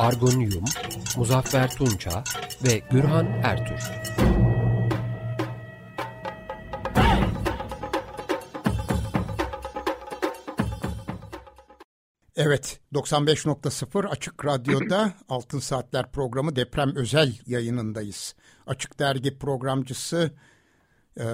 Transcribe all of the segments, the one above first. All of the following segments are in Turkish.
Argun Yum, Muzaffer Tunça ve Gürhan Ertür. Evet, 95.0 Açık Radyo'da Altın Saatler programı deprem özel yayınındayız. Açık Dergi programcısı e,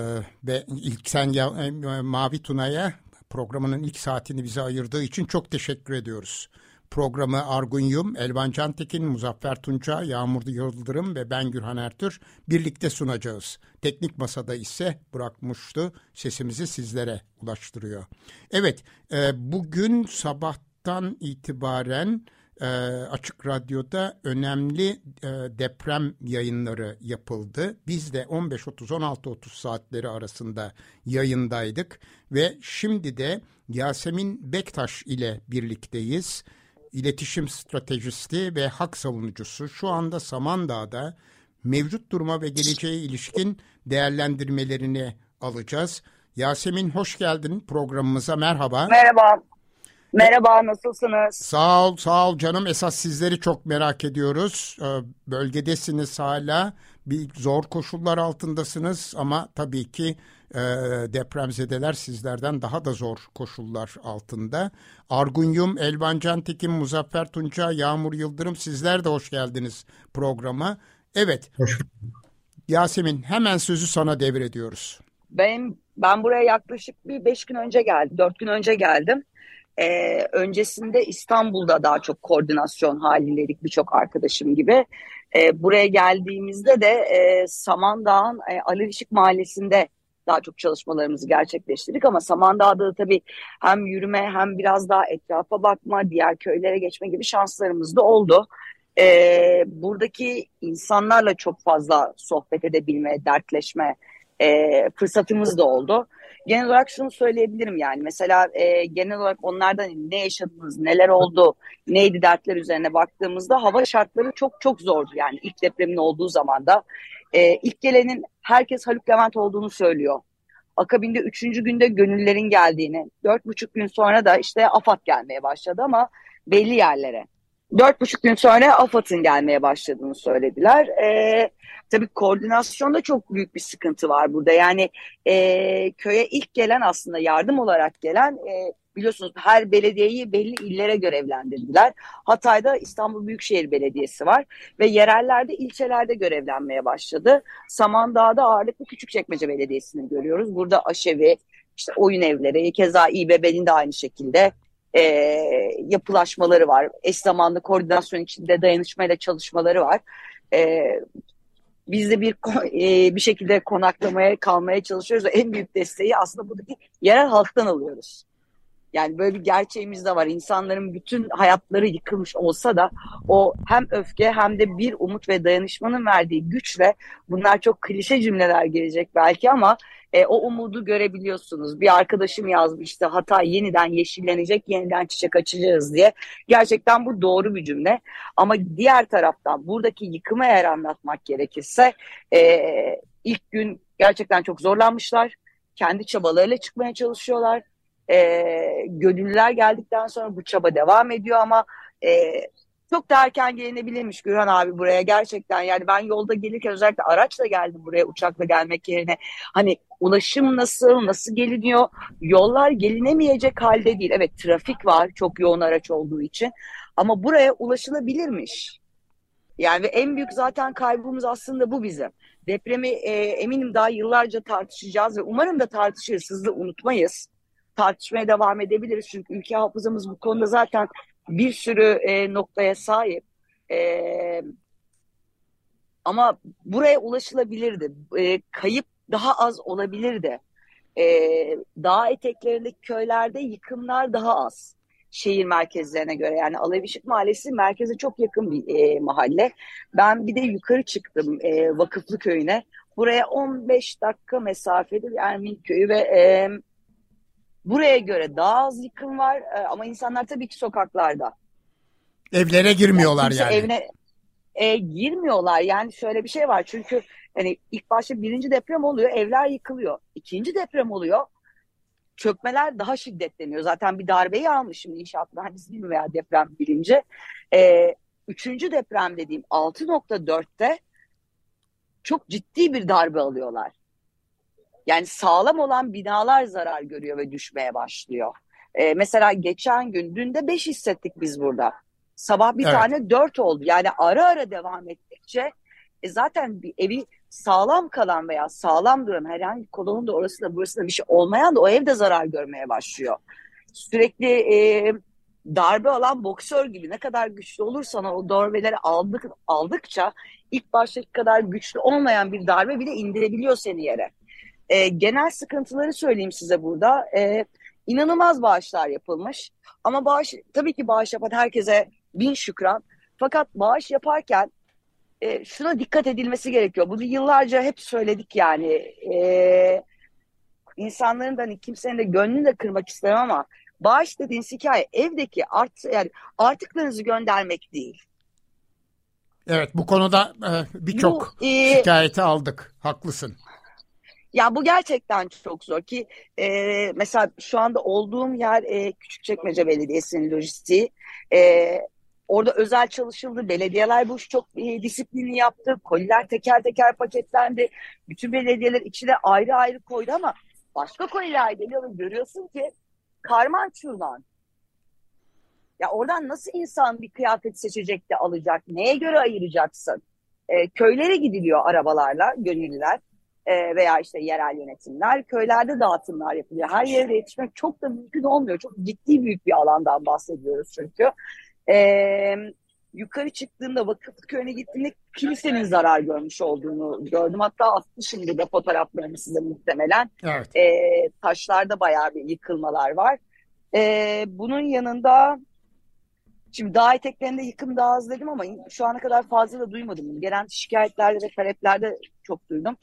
ve ilk sen e, Mavi Tuna'ya programının ilk saatini bize ayırdığı için çok teşekkür ediyoruz. Programı Argun Yum, Elvan Cantekin, Muzaffer Tunca, Yağmur Yıldırım ve ben Gürhan Ertür birlikte sunacağız. Teknik masada ise bırakmıştı sesimizi sizlere ulaştırıyor. Evet, e, bugün sabahtan itibaren e, Açık Radyo'da önemli e, deprem yayınları yapıldı. Biz de 15.30-16.30 saatleri arasında yayındaydık ve şimdi de Yasemin Bektaş ile birlikteyiz. İletişim stratejisti ve hak savunucusu şu anda Samandağ'da mevcut duruma ve geleceğe ilişkin değerlendirmelerini alacağız. Yasemin hoş geldin programımıza merhaba. Merhaba. Merhaba, nasılsınız? Sağ ol, sağ ol canım. Esas sizleri çok merak ediyoruz. Ee, bölgedesiniz hala. Bir zor koşullar altındasınız ama tabii ki e, depremzedeler sizlerden daha da zor koşullar altında. Argunyum, Elvan Cantekin, Muzaffer Tunca, Yağmur Yıldırım sizler de hoş geldiniz programa. Evet. Hoş Yasemin hemen sözü sana devrediyoruz. Ben ben buraya yaklaşık bir beş gün önce geldim, dört gün önce geldim. Ee, öncesinde İstanbul'da daha çok koordinasyon halindeydik birçok arkadaşım gibi. Ee, buraya geldiğimizde de e, Samandağ'ın e, Ali Işık Mahallesi'nde daha çok çalışmalarımızı gerçekleştirdik ama Samandağ'da da tabii hem yürüme hem biraz daha etrafa bakma, diğer köylere geçme gibi şanslarımız da oldu. Ee, buradaki insanlarla çok fazla sohbet edebilme, dertleşme e, fırsatımız da oldu genel olarak şunu söyleyebilirim yani mesela e, genel olarak onlardan ne yaşadınız, neler oldu, neydi dertler üzerine baktığımızda hava şartları çok çok zordu yani ilk depremin olduğu zaman da. E, ilk gelenin herkes Haluk Levent olduğunu söylüyor. Akabinde üçüncü günde gönüllerin geldiğini, dört buçuk gün sonra da işte AFAD gelmeye başladı ama belli yerlere. Dört buçuk gün sonra AFAD'ın gelmeye başladığını söylediler. Ee, tabii koordinasyonda çok büyük bir sıkıntı var burada. Yani e, köye ilk gelen aslında yardım olarak gelen e, biliyorsunuz her belediyeyi belli illere görevlendirdiler. Hatay'da İstanbul Büyükşehir Belediyesi var ve yerellerde ilçelerde görevlenmeye başladı. Samandağ'da ağırlıklı Küçükçekmece Belediyesi'ni görüyoruz. Burada aşevi, işte oyun evleri, keza İBB'nin de aynı şekilde e, yapılaşmaları var. Eş zamanlı koordinasyon içinde dayanışmayla çalışmaları var. E, biz de bir e, bir şekilde konaklamaya kalmaya çalışıyoruz en büyük desteği aslında buradaki yerel halktan alıyoruz. Yani böyle bir gerçeğimiz de var. İnsanların bütün hayatları yıkılmış olsa da o hem öfke hem de bir umut ve dayanışmanın verdiği güçle bunlar çok klişe cümleler gelecek belki ama e, o umudu görebiliyorsunuz. Bir arkadaşım yazmıştı Hatay yeniden yeşillenecek, yeniden çiçek açacağız diye. Gerçekten bu doğru bir cümle. Ama diğer taraftan buradaki yıkımı eğer anlatmak gerekirse e, ilk gün gerçekten çok zorlanmışlar. Kendi çabalarıyla çıkmaya çalışıyorlar. E, gönüllüler geldikten sonra bu çaba devam ediyor ama e, çok da erken gelinebilirmiş Gürhan abi buraya gerçekten. Yani ben yolda gelirken özellikle araçla geldim buraya uçakla gelmek yerine. Hani ulaşım nasıl, nasıl geliniyor? Yollar gelinemeyecek halde değil. Evet trafik var çok yoğun araç olduğu için. Ama buraya ulaşılabilirmiş. Yani en büyük zaten kaybımız aslında bu bizim. Depremi e, eminim daha yıllarca tartışacağız ve umarım da tartışırız, hızlı unutmayız. Tartışmaya devam edebiliriz çünkü ülke hafızamız bu konuda zaten bir sürü e, noktaya sahip. E, ama buraya ulaşılabilirdi. E, kayıp daha az olabilirdi. E, dağ eteklerindeki köylerde yıkımlar daha az. şehir merkezlerine göre. Yani Alevişik Mahallesi merkeze çok yakın bir e, mahalle. Ben bir de yukarı çıktım e, Vakıflı Köyü'ne. Buraya 15 dakika mesafede bir Ermin Köyü ve e, buraya göre daha az yıkım var e, ama insanlar tabii ki sokaklarda. Evlere girmiyorlar yani. Evine e, girmiyorlar. Yani şöyle bir şey var çünkü hani ilk başta birinci deprem oluyor, evler yıkılıyor. İkinci deprem oluyor, çökmeler daha şiddetleniyor. Zaten bir darbeyi almış şimdi inşaat mühendisliği veya deprem bilince. E, üçüncü deprem dediğim 6.4'te çok ciddi bir darbe alıyorlar. Yani sağlam olan binalar zarar görüyor ve düşmeye başlıyor. E, mesela geçen gün, dün de 5 hissettik biz burada. Sabah bir evet. tane 4 oldu. Yani ara ara devam ettikçe e, zaten bir evi sağlam kalan veya sağlam duran herhangi kolonun da orası da burası da bir şey olmayan da o evde zarar görmeye başlıyor. Sürekli e, darbe alan boksör gibi ne kadar güçlü olursan o darbeleri aldık, aldıkça ilk baştaki kadar güçlü olmayan bir darbe bile indirebiliyor seni yere. E, genel sıkıntıları söyleyeyim size burada. E, inanılmaz bağışlar yapılmış. Ama bağış tabii ki bağış yapan herkese bin şükran. Fakat bağış yaparken e, şuna dikkat edilmesi gerekiyor. Bunu yıllarca hep söyledik yani. E, insanların da hani kimsenin de gönlünü de kırmak istemem ama bağış dediğiniz hikaye evdeki art, yani artıklarınızı göndermek değil. Evet bu konuda e, birçok e, şikayeti aldık. Haklısın. Ya bu gerçekten çok zor ki e, mesela şu anda olduğum yer e, Küçükçekmece Belediyesi'nin lojistiği. E, Orada özel çalışıldı. Belediyeler bu çok e, disiplini yaptı. Koliler teker teker paketlendi. Bütün belediyeler içine ayrı ayrı koydu ama başka koliler geliyor ve görüyorsun ki karman çurman. Ya oradan nasıl insan bir kıyafet seçecek de alacak? Neye göre ayıracaksın? E, köylere gidiliyor arabalarla, gönüllüler e, veya işte yerel yönetimler. Köylerde dağıtımlar yapılıyor. Her yere yetişmek çok da mümkün olmuyor. Çok ciddi büyük bir alandan bahsediyoruz çünkü. E, yukarı çıktığımda vakıf köyüne gittiğimde kilisenin zarar görmüş olduğunu gördüm. Hatta attı şimdi de fotoğraflarını size muhtemelen. Evet. E, taşlarda bayağı bir yıkılmalar var. E, bunun yanında Şimdi dağ eteklerinde yıkım daha az dedim ama şu ana kadar fazla da duymadım. Gelen şikayetlerde ve taleplerde çok duydum.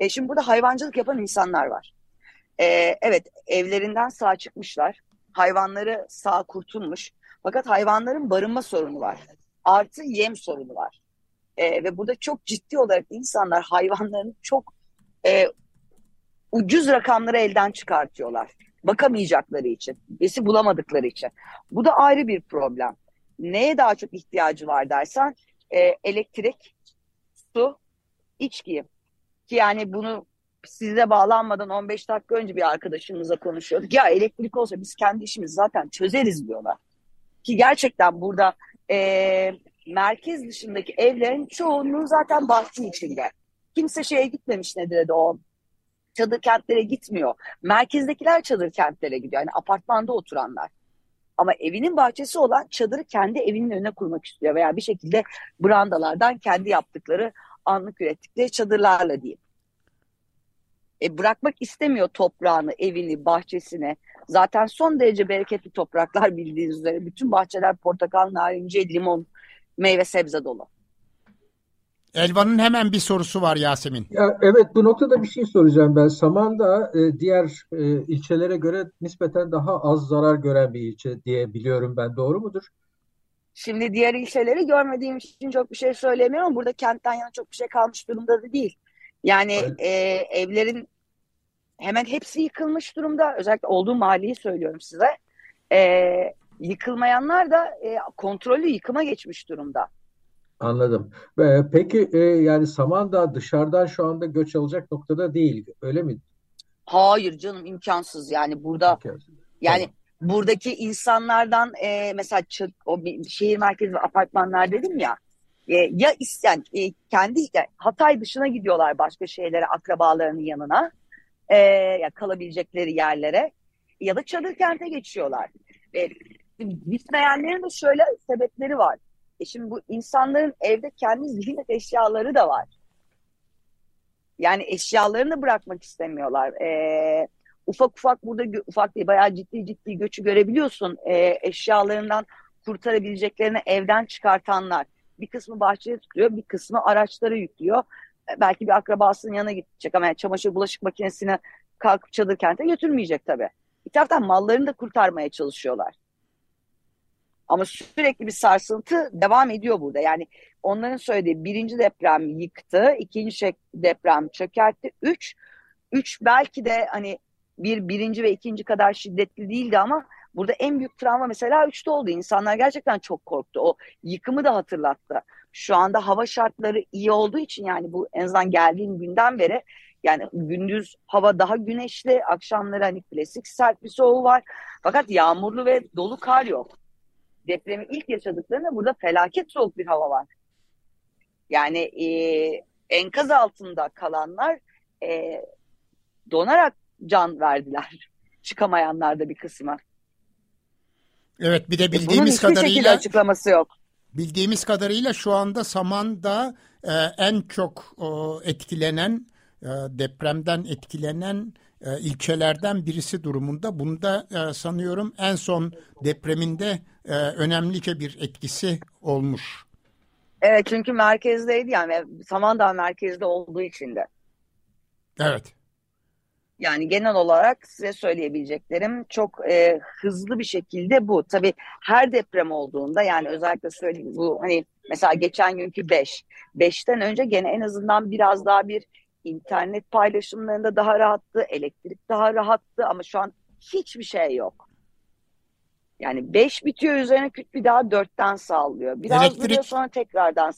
E, şimdi burada hayvancılık yapan insanlar var. E, evet evlerinden sağ çıkmışlar. Hayvanları sağ kurtulmuş. Fakat hayvanların barınma sorunu var. Artı yem sorunu var. E, ve burada çok ciddi olarak insanlar hayvanlarını çok e, ucuz rakamları elden çıkartıyorlar. Bakamayacakları için, besi bulamadıkları için. Bu da ayrı bir problem. Neye daha çok ihtiyacı var dersen e, elektrik, su, içki. Ki yani bunu size bağlanmadan 15 dakika önce bir arkadaşımızla konuşuyorduk. Ya elektrik olsa biz kendi işimizi zaten çözeriz diyorlar. Ki gerçekten burada e, merkez dışındaki evlerin çoğunluğu zaten bahçe içinde. Kimse şeye gitmemiş nedir de o çadır kentlere gitmiyor. Merkezdekiler çadır kentlere gidiyor. Yani apartmanda oturanlar. Ama evinin bahçesi olan çadırı kendi evinin önüne kurmak istiyor veya bir şekilde brandalardan kendi yaptıkları anlık ürettikleri çadırlarla diyeyim. E, bırakmak istemiyor toprağını, evini, bahçesine. Zaten son derece bereketli topraklar bildiğiniz üzere. Bütün bahçeler portakal, narince, limon, meyve sebze dolu. Elvan'ın hemen bir sorusu var Yasemin. Ya, evet bu noktada bir şey soracağım ben. Samandağ e, diğer e, ilçelere göre nispeten daha az zarar gören bir ilçe diye biliyorum ben. Doğru mudur? Şimdi diğer ilçeleri görmediğim için çok bir şey söylemiyorum. Burada kentten yana çok bir şey kalmış durumda da değil. Yani evet. e, evlerin hemen hepsi yıkılmış durumda. Özellikle olduğu mahalleyi söylüyorum size. E, yıkılmayanlar da e, kontrollü yıkıma geçmiş durumda. Anladım. Peki e, yani Samandağ dışarıdan şu anda göç alacak noktada değil, öyle mi? Hayır canım imkansız yani burada imkansız. yani tamam. Buradaki insanlardan e, mesela o bir şehir merkezi apartmanlar dedim ya e, ya isten e, kendi yani Hatay dışına gidiyorlar başka şehirlere akrabalarının yanına e, ya kalabilecekleri yerlere ya da çadır kente geçiyorlar. E, gitmeyenlerin de şöyle sebepleri var. E şimdi bu insanların evde kendi zihnet eşyaları da var. Yani eşyalarını bırakmak istemiyorlar. E, ufak ufak burada ufak değil bayağı ciddi ciddi göçü görebiliyorsun. E, eşyalarından kurtarabileceklerini evden çıkartanlar. Bir kısmı bahçeye tutuyor, bir kısmı araçlara yüklüyor. E, belki bir akrabasının yanına gidecek ama yani çamaşır bulaşık makinesini kalkıp çadır kente götürmeyecek tabii. Bir taraftan mallarını da kurtarmaya çalışıyorlar. Ama sürekli bir sarsıntı devam ediyor burada. Yani onların söylediği birinci deprem yıktı, ikinci deprem çökertti. Üç, üç belki de hani bir birinci ve ikinci kadar şiddetli değildi ama burada en büyük travma mesela üçte oldu. İnsanlar gerçekten çok korktu. O yıkımı da hatırlattı. Şu anda hava şartları iyi olduğu için yani bu en azından geldiğim günden beri yani gündüz hava daha güneşli, akşamları hani klasik sert bir soğuğu var. Fakat yağmurlu ve dolu kar yok. Depremi ilk yaşadıklarında burada felaket soğuk bir hava var. Yani e, enkaz altında kalanlar e, donarak can verdiler. Çıkamayanlar da bir kısmı. Evet bir de bildiğimiz Bunun kadarıyla açıklaması yok. Bildiğimiz kadarıyla şu anda Saman'da e, en çok e, etkilenen e, depremden etkilenen e, ilçelerden birisi durumunda. Bunda e, sanıyorum en son depreminde e, önemlice bir etkisi olmuş. Evet çünkü merkezdeydi yani Samandağ merkezde olduğu için de. Evet. Yani genel olarak size söyleyebileceklerim çok e, hızlı bir şekilde bu. Tabii her deprem olduğunda yani özellikle söyleyeyim bu hani mesela geçen günkü 5. Beş. 5'ten önce gene en azından biraz daha bir internet paylaşımlarında daha rahattı, elektrik daha rahattı ama şu an hiçbir şey yok. Yani 5 bitiyor üzerine küt bir daha 4'ten sağlıyor. Biraz elektrik, duruyor sonra tekrardan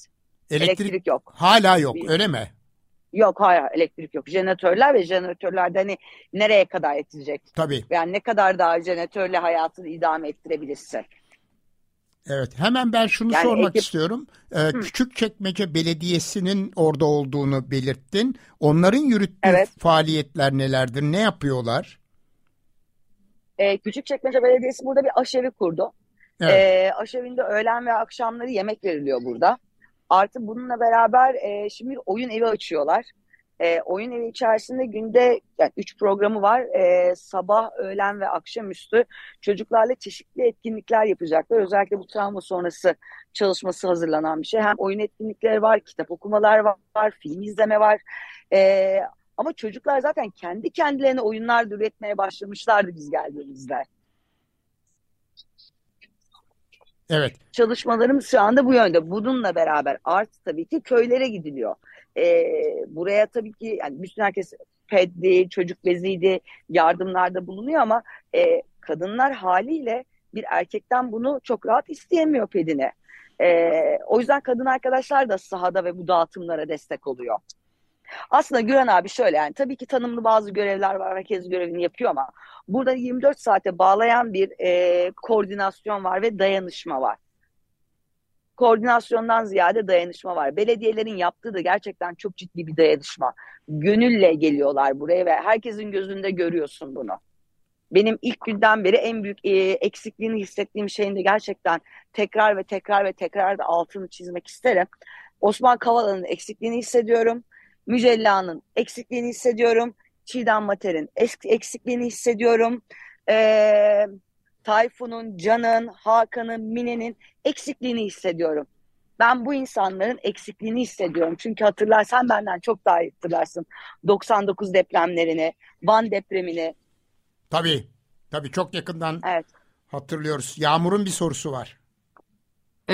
elektrik, elektrik yok. Hala yok öyle mi? Yok hayır elektrik yok. Jeneratörler ve jeneratörlerde hani nereye kadar yetecek? Tabii. Yani ne kadar daha jeneratörle hayatını idame ettirebilirsin. Evet hemen ben şunu yani sormak ekip... istiyorum. Ee, Küçükçekmece Belediyesi'nin orada olduğunu belirttin. Onların yürüttüğü evet. faaliyetler nelerdir? Ne yapıyorlar? Ee, Küçükçekmece Belediyesi burada bir aşevi kurdu. Evet. Ee, aşevinde öğlen ve akşamları yemek veriliyor burada. Artı bununla beraber e, şimdi oyun evi açıyorlar. E, oyun evi içerisinde günde yani üç programı var. E, sabah, öğlen ve akşamüstü çocuklarla çeşitli etkinlikler yapacaklar. Özellikle bu travma sonrası çalışması hazırlanan bir şey. Hem oyun etkinlikleri var, kitap okumalar var, var film izleme var. E, ama çocuklar zaten kendi kendilerine oyunlar üretmeye başlamışlardı biz geldiğimizde. Evet. Çalışmalarımız şu anda bu yönde. Bununla beraber artı tabii ki köylere gidiliyor. Ee, buraya tabii ki yani bütün herkes peddi, çocuk beziydi, yardımlarda bulunuyor ama e, kadınlar haliyle bir erkekten bunu çok rahat isteyemiyor pedine. Ee, o yüzden kadın arkadaşlar da sahada ve bu dağıtımlara destek oluyor. Aslında Güren abi şöyle yani tabii ki tanımlı bazı görevler var. Herkes görevini yapıyor ama burada 24 saate bağlayan bir e, koordinasyon var ve dayanışma var. Koordinasyondan ziyade dayanışma var. Belediyelerin yaptığı da gerçekten çok ciddi bir dayanışma. Gönülle geliyorlar buraya ve herkesin gözünde görüyorsun bunu. Benim ilk günden beri en büyük e, eksikliğini hissettiğim şeyin de gerçekten tekrar ve tekrar ve tekrar da altını çizmek isterim. Osman Kavala'nın eksikliğini hissediyorum. Mücella'nın eksikliğini hissediyorum. Çiğdem Mater'in eksikliğini hissediyorum. Ee, Tayfun'un, Can'ın, Hakan'ın, Mine'nin eksikliğini hissediyorum. Ben bu insanların eksikliğini hissediyorum. Çünkü hatırlarsan benden çok daha iyi hatırlarsın. 99 depremlerini, Van depremini. Tabii, tabii çok yakından evet. hatırlıyoruz. Yağmur'un bir sorusu var.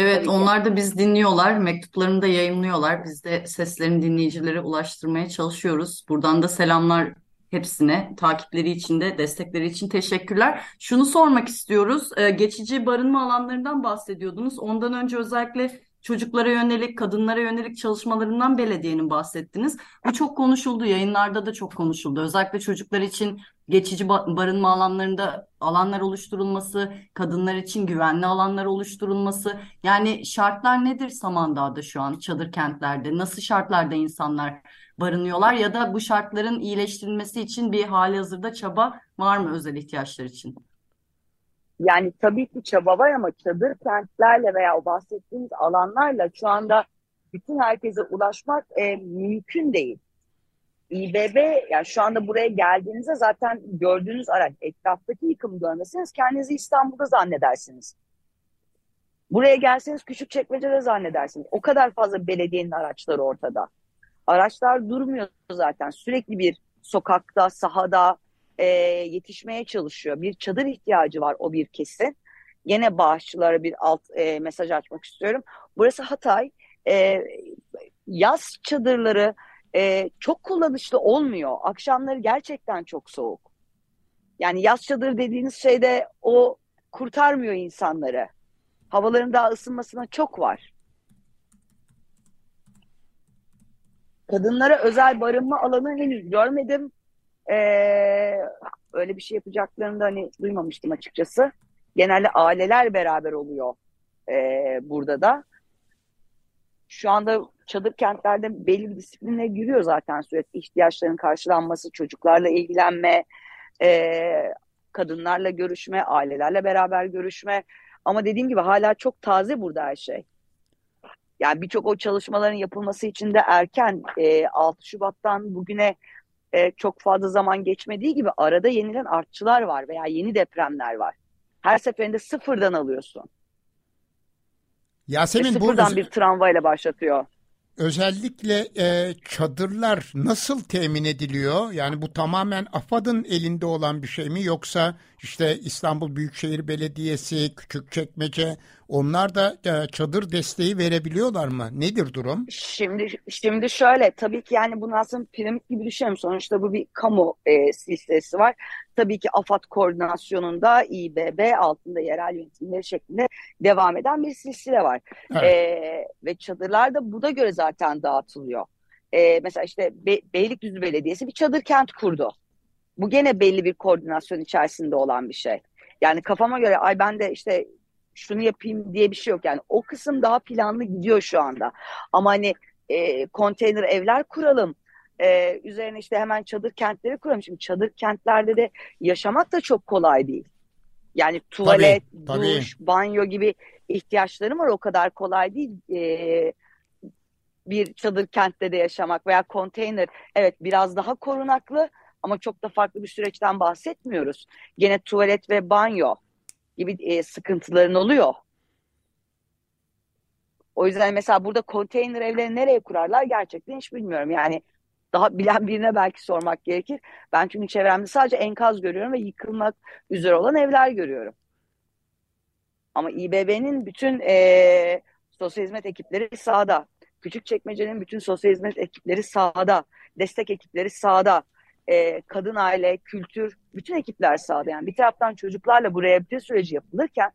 Evet, onlar da biz dinliyorlar, mektuplarını da yayınlıyorlar. Biz de seslerini dinleyicilere ulaştırmaya çalışıyoruz. Buradan da selamlar hepsine. Takipleri için de destekleri için teşekkürler. Şunu sormak istiyoruz. Ee, geçici barınma alanlarından bahsediyordunuz. Ondan önce özellikle çocuklara yönelik, kadınlara yönelik çalışmalarından belediyenin bahsettiniz. Bu çok konuşuldu, yayınlarda da çok konuşuldu. Özellikle çocuklar için geçici barınma alanlarında alanlar oluşturulması, kadınlar için güvenli alanlar oluşturulması. Yani şartlar nedir Samandağ'da şu an çadır kentlerde? Nasıl şartlarda insanlar barınıyorlar ya da bu şartların iyileştirilmesi için bir hali hazırda çaba var mı özel ihtiyaçlar için? Yani tabii ki çaba var ama çadır kentlerle veya o bahsettiğimiz alanlarla şu anda bütün herkese ulaşmak e, mümkün değil. İBB yani şu anda buraya geldiğinizde zaten gördüğünüz araç etraftaki yıkım görmesiniz kendinizi İstanbul'da zannedersiniz. Buraya gelseniz küçük çekmecede zannedersiniz. O kadar fazla belediyenin araçları ortada. Araçlar durmuyor zaten. Sürekli bir sokakta, sahada e, yetişmeye çalışıyor. Bir çadır ihtiyacı var o bir kesin. Yine bağışçılara bir alt e, mesaj açmak istiyorum. Burası Hatay. E, yaz çadırları e, çok kullanışlı olmuyor. Akşamları gerçekten çok soğuk. Yani yaz çadır dediğiniz şeyde o kurtarmıyor insanları. Havaların daha ısınmasına çok var. Kadınlara özel barınma alanı henüz görmedim. Ee, öyle bir şey yapacaklarını da hani duymamıştım açıkçası. Genelde aileler beraber oluyor e, burada da. Şu anda çadır kentlerde belli bir disipline giriyor zaten sürekli ihtiyaçların karşılanması, çocuklarla ilgilenme, e, kadınlarla görüşme, ailelerle beraber görüşme. Ama dediğim gibi hala çok taze burada her şey. Yani birçok o çalışmaların yapılması için de erken e, 6 Şubat'tan bugüne e, çok fazla zaman geçmediği gibi arada yenilen artçılar var veya yeni depremler var. Her seferinde sıfırdan alıyorsun. Yasemin Ve sıfırdan bu bir tramvayla başlatıyor. Özellikle e, çadırlar nasıl temin ediliyor? Yani bu tamamen AFAD'ın elinde olan bir şey mi yoksa işte İstanbul Büyükşehir Belediyesi, Küçükçekmece onlar da e, çadır desteği verebiliyorlar mı? Nedir durum? Şimdi şimdi şöyle tabii ki yani bunu aslında piramit gibi düşünelim. Sonuçta bu bir kamu e, silsilesi var. Tabii ki AFAD koordinasyonunda İBB altında yerel yönetimleri şeklinde devam eden bir silsile var. Evet. E, ve çadırlar da buna göre zaten dağıtılıyor. E, mesela işte Be Beylikdüzü Belediyesi bir çadır kent kurdu. Bu gene belli bir koordinasyon içerisinde olan bir şey. Yani kafama göre ay ben de işte şunu yapayım diye bir şey yok. Yani o kısım daha planlı gidiyor şu anda. Ama hani e, konteyner evler kuralım. E, üzerine işte hemen çadır kentleri kuralım. Şimdi çadır kentlerde de yaşamak da çok kolay değil. Yani tuvalet, tabii. duş, banyo gibi ihtiyaçlarım var. O kadar kolay değil. E, bir çadır kentte de yaşamak veya konteyner evet biraz daha korunaklı ama çok da farklı bir süreçten bahsetmiyoruz. Gene tuvalet ve banyo gibi e, sıkıntıların oluyor. O yüzden mesela burada konteyner evleri nereye kurarlar gerçekten hiç bilmiyorum. Yani daha bilen birine belki sormak gerekir. Ben çünkü çevremde sadece enkaz görüyorum ve yıkılmak üzere olan evler görüyorum. Ama İBB'nin bütün e, sosyal hizmet ekipleri sahada. Küçükçekmece'nin bütün sosyal hizmet ekipleri sahada. Destek ekipleri sahada. E, kadın aile, kültür, bütün ekipler sahada. Yani bir taraftan çocuklarla bu rehabilite süreci yapılırken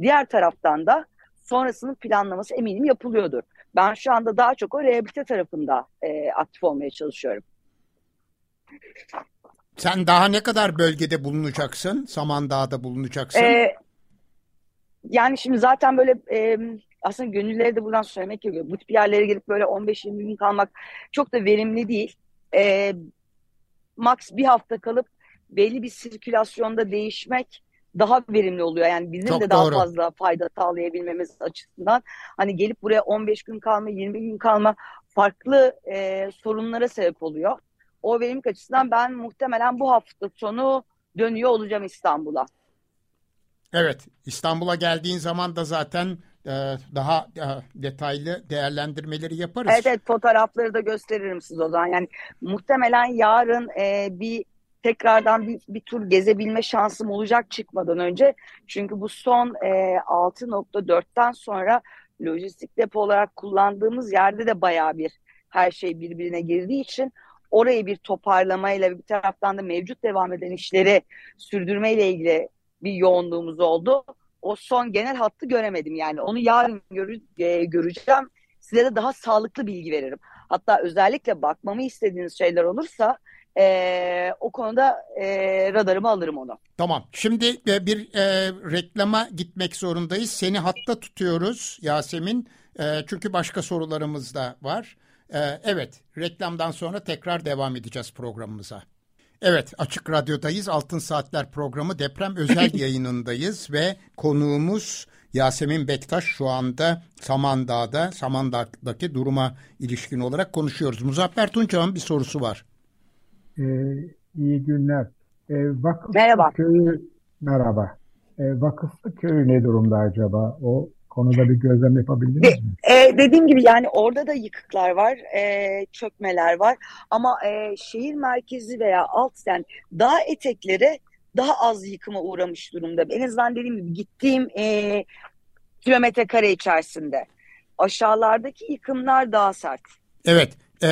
diğer taraftan da sonrasının planlaması eminim yapılıyordur. Ben şu anda daha çok o rehabilite tarafında e, aktif olmaya çalışıyorum. Sen daha ne kadar bölgede bulunacaksın? Samandağ'da bulunacaksın. Ee, yani şimdi zaten böyle e, aslında gönülleri de buradan söylemek gerekiyor. Bu tip yerlere gelip böyle 15-20 gün kalmak çok da verimli değil. E, max bir hafta kalıp belli bir sirkülasyonda değişmek daha verimli oluyor. Yani bizim Çok de daha doğru. fazla fayda sağlayabilmemiz açısından hani gelip buraya 15 gün kalma, 20 gün kalma farklı e, sorunlara sebep oluyor. O verimlilik açısından ben muhtemelen bu hafta sonu dönüyor olacağım İstanbul'a. Evet, İstanbul'a geldiğin zaman da zaten daha e, detaylı değerlendirmeleri yaparız. Evet, evet fotoğrafları da gösteririm size o zaman. Yani muhtemelen yarın e, bir tekrardan bir, bir tur gezebilme şansım olacak çıkmadan önce. Çünkü bu son e, 6.4'ten sonra lojistik depo olarak kullandığımız yerde de bayağı bir her şey birbirine girdiği için orayı bir toparlamayla bir taraftan da mevcut devam eden işleri sürdürmeyle ilgili bir yoğunluğumuz oldu. O son genel hattı göremedim yani. Onu yarın görü- e, göreceğim. Size de daha sağlıklı bilgi veririm. Hatta özellikle bakmamı istediğiniz şeyler olursa e, o konuda e, radarıma alırım onu. Tamam. Şimdi e, bir e, reklama gitmek zorundayız. Seni hatta tutuyoruz Yasemin. E, çünkü başka sorularımız da var. E, evet, reklamdan sonra tekrar devam edeceğiz programımıza. Evet, Açık Radyo'dayız. Altın Saatler programı deprem özel yayınındayız ve konuğumuz Yasemin Bektaş şu anda Samandağ'da, Samandağ'daki duruma ilişkin olarak konuşuyoruz. Muzaffer Tunçağ'ın bir sorusu var. Ee, iyi günler. Ee, Vakıflı Merhaba. Köyü, merhaba. Ee, Vakıflı Köyü ne durumda acaba? O konuda bir gözlem yapabildiniz De, mi? e, dediğim gibi yani orada da yıkıklar var, e, çökmeler var ama e, şehir merkezi veya alt yani dağ etekleri daha az yıkıma uğramış durumda. En azından dediğim gibi gittiğim e, kilometre kare içerisinde. Aşağılardaki yıkımlar daha sert. Evet. e,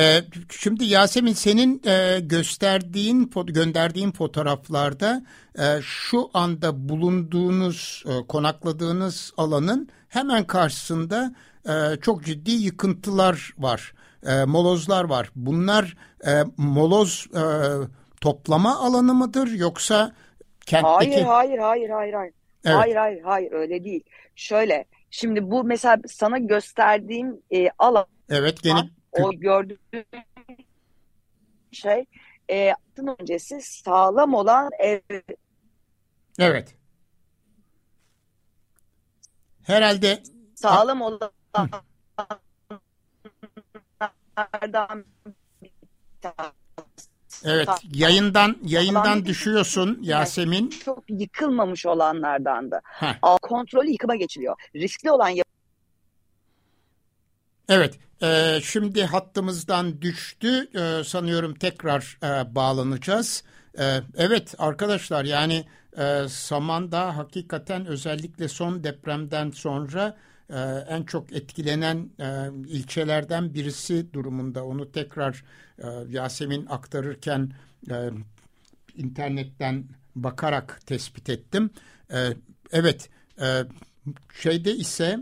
şimdi Yasemin senin e, gösterdiğin, gönderdiğin fotoğraflarda e, şu anda bulunduğunuz, e, konakladığınız alanın hemen karşısında e, çok ciddi yıkıntılar var. E, molozlar var. Bunlar e, moloz e, toplama alanı mıdır yoksa Hayır, kentteki... hayır, hayır, hayır, hayır. Evet. Hayır, hayır, hayır öyle değil. Şöyle, şimdi bu mesela sana gösterdiğim e, alan, Evet, gene o gördüğün şey, e, öncesi sağlam olan ev evet. Herhalde sağlam olanlardan evet yayından yayından düşüyorsun Yasemin. çok yıkılmamış olanlardandı. Heh. Kontrollü yıkıma geçiliyor. Riskli olan Evet, e, şimdi hattımızdan düştü. E, sanıyorum tekrar e, bağlanacağız. E, evet arkadaşlar yani e, Samandağ hakikaten özellikle son depremden sonra e, en çok etkilenen e, ilçelerden birisi durumunda. Onu tekrar e, Yasemin aktarırken e, internetten bakarak tespit ettim. E, evet, e, şeyde ise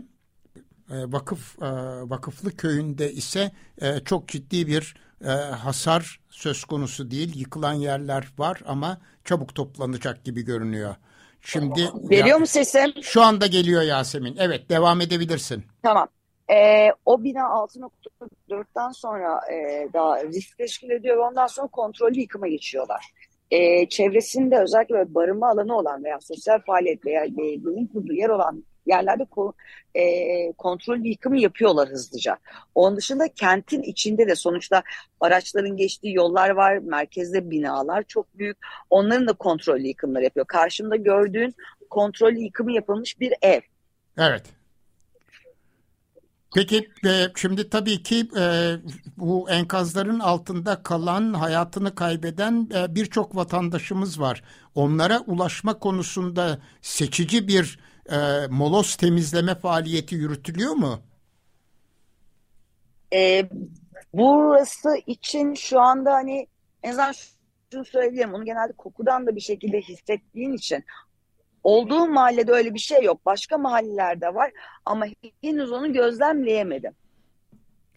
e, vakıf e, vakıflı köyünde ise e, çok ciddi bir e, hasar söz konusu değil. Yıkılan yerler var ama çabuk toplanacak gibi görünüyor. Şimdi veriyor ya- mu sesim? Şu anda geliyor Yasemin. Evet, devam edebilirsin. Tamam. Ee, o bina 6.4'ten sonra e, daha risk teşkil ediyor ondan sonra kontrollü yıkıma geçiyorlar. Ee, çevresinde özellikle barınma alanı olan veya sosyal faaliyet veya e, kurduğu yer olan yerlerde ko e, kontrollü yıkımı yapıyorlar hızlıca. Onun dışında kentin içinde de sonuçta araçların geçtiği yollar var, merkezde binalar çok büyük. Onların da kontrollü yıkımları yapıyor. Karşımda gördüğün kontrollü yıkımı yapılmış bir ev. Evet. Peki e, şimdi tabii ki e, bu enkazların altında kalan, hayatını kaybeden e, birçok vatandaşımız var. Onlara ulaşma konusunda seçici bir e, moloz temizleme faaliyeti yürütülüyor mu? E, burası için şu anda hani en azından şunu söyleyebilirim. Onu genelde kokudan da bir şekilde hissettiğin için olduğum mahallede öyle bir şey yok. Başka mahallelerde var ama henüz onu gözlemleyemedim.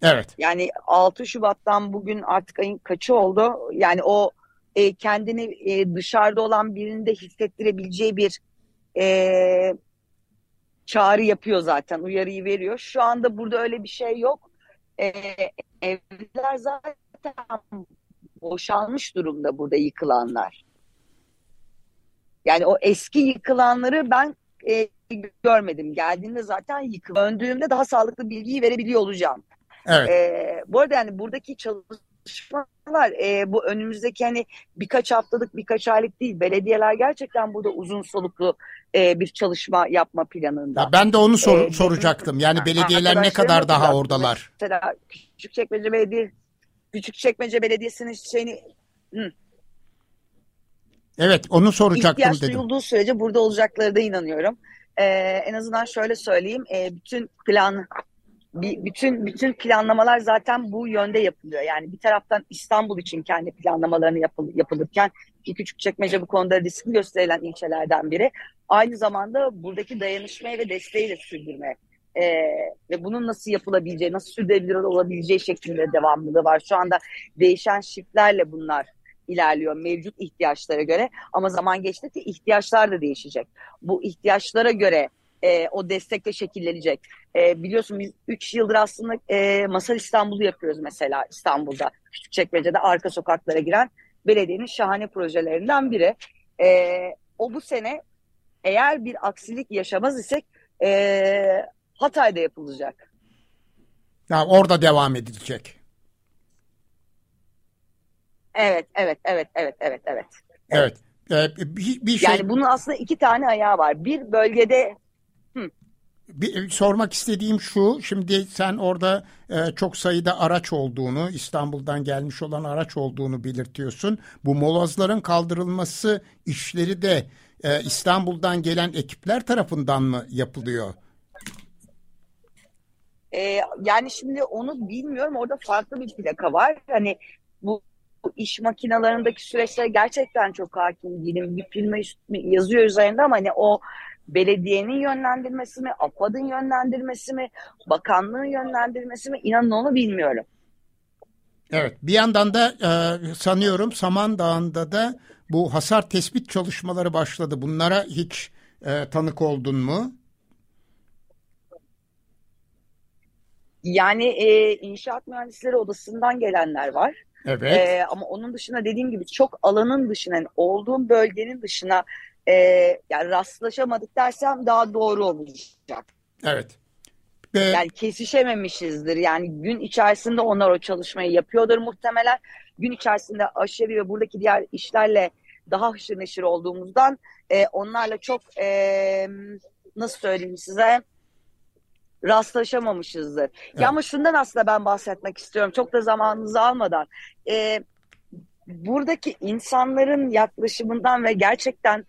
Evet. Yani 6 Şubat'tan bugün artık ayın kaçı oldu? Yani o e, kendini e, dışarıda olan birinde hissettirebileceği bir e, çağrı yapıyor zaten. Uyarıyı veriyor. Şu anda burada öyle bir şey yok. E, evler zaten boşalmış durumda burada yıkılanlar. Yani o eski yıkılanları ben e, görmedim. Geldiğinde zaten yıkıl. Döndüğümde daha sağlıklı bilgiyi verebiliyor olacağım. Evet. E, bu arada yani buradaki çalışmalar e, bu önümüzdeki hani birkaç haftalık birkaç aylık değil. Belediyeler gerçekten burada uzun soluklu e, bir çalışma yapma planında. Ya ben de onu sor- Ee, soracaktım. Yani belediyeler ne kadar daha oradalar? Mesela Küçükçekmece Belediye Küçükçekmece Belediyesi'nin şeyini Evet, onu soracaktım ihtiyaç dedim. duyulduğu sürece burada olacakları da inanıyorum. Ee, en azından şöyle söyleyeyim, e, bütün plan, bütün bütün planlamalar zaten bu yönde yapılıyor. Yani bir taraftan İstanbul için kendi planlamalarını yapıl, yapılırken ki Küçükçekmece bu konuda riskli gösterilen ilçelerden biri. Aynı zamanda buradaki dayanışmayı ve desteği de sürdürme e, ve bunun nasıl yapılabileceği, nasıl sürdürülebilir olabileceği şeklinde devamlılığı var. Şu anda değişen shiftlerle bunlar ilerliyor mevcut ihtiyaçlara göre ama zaman geçtikçe ihtiyaçlar da değişecek. Bu ihtiyaçlara göre e, o destek de şekillenecek. E, biliyorsun biz 3 yıldır aslında e, Masal İstanbul'u yapıyoruz mesela İstanbul'da. Küçükçekmece'de arka sokaklara giren belediyenin şahane projelerinden biri. E, o bu sene eğer bir aksilik yaşamaz isek e, Hatay'da yapılacak. Ya orada devam edilecek. Evet, evet, evet, evet, evet, evet. Evet. Ee, bir, bir şey... Yani bunun aslında iki tane ayağı var. Bir bölgede bir, sormak istediğim şu, şimdi sen orada e, çok sayıda araç olduğunu, İstanbul'dan gelmiş olan araç olduğunu belirtiyorsun. Bu molozların kaldırılması işleri de e, İstanbul'dan gelen ekipler tarafından mı yapılıyor? E, yani şimdi onu bilmiyorum. Orada farklı bir plaka var. Hani bu, bu iş makinalarındaki süreçlere gerçekten çok hakim değilim. Bir firma yazıyor üzerinde ama hani o belediyenin yönlendirmesi mi, AFAD'ın yönlendirmesi mi, bakanlığın yönlendirmesi mi inanın onu bilmiyorum. Evet bir yandan da e, sanıyorum Samandağ'ında da bu hasar tespit çalışmaları başladı. Bunlara hiç e, tanık oldun mu? Yani e, inşaat mühendisleri odasından gelenler var. Evet. E, ama onun dışında dediğim gibi çok alanın dışına, yani olduğum bölgenin dışına e, yani rastlaşamadık dersem daha doğru olacak. Evet. Ve... Yani kesişememişizdir. Yani gün içerisinde onlar o çalışmayı yapıyordur muhtemelen. Gün içerisinde aşevi ve buradaki diğer işlerle daha haşır neşir olduğumuzdan e, onlarla çok e, nasıl söyleyeyim size rastlaşamamışızdır. Evet. Ya ama şundan aslında ben bahsetmek istiyorum. Çok da zamanınızı almadan. E, buradaki insanların yaklaşımından ve gerçekten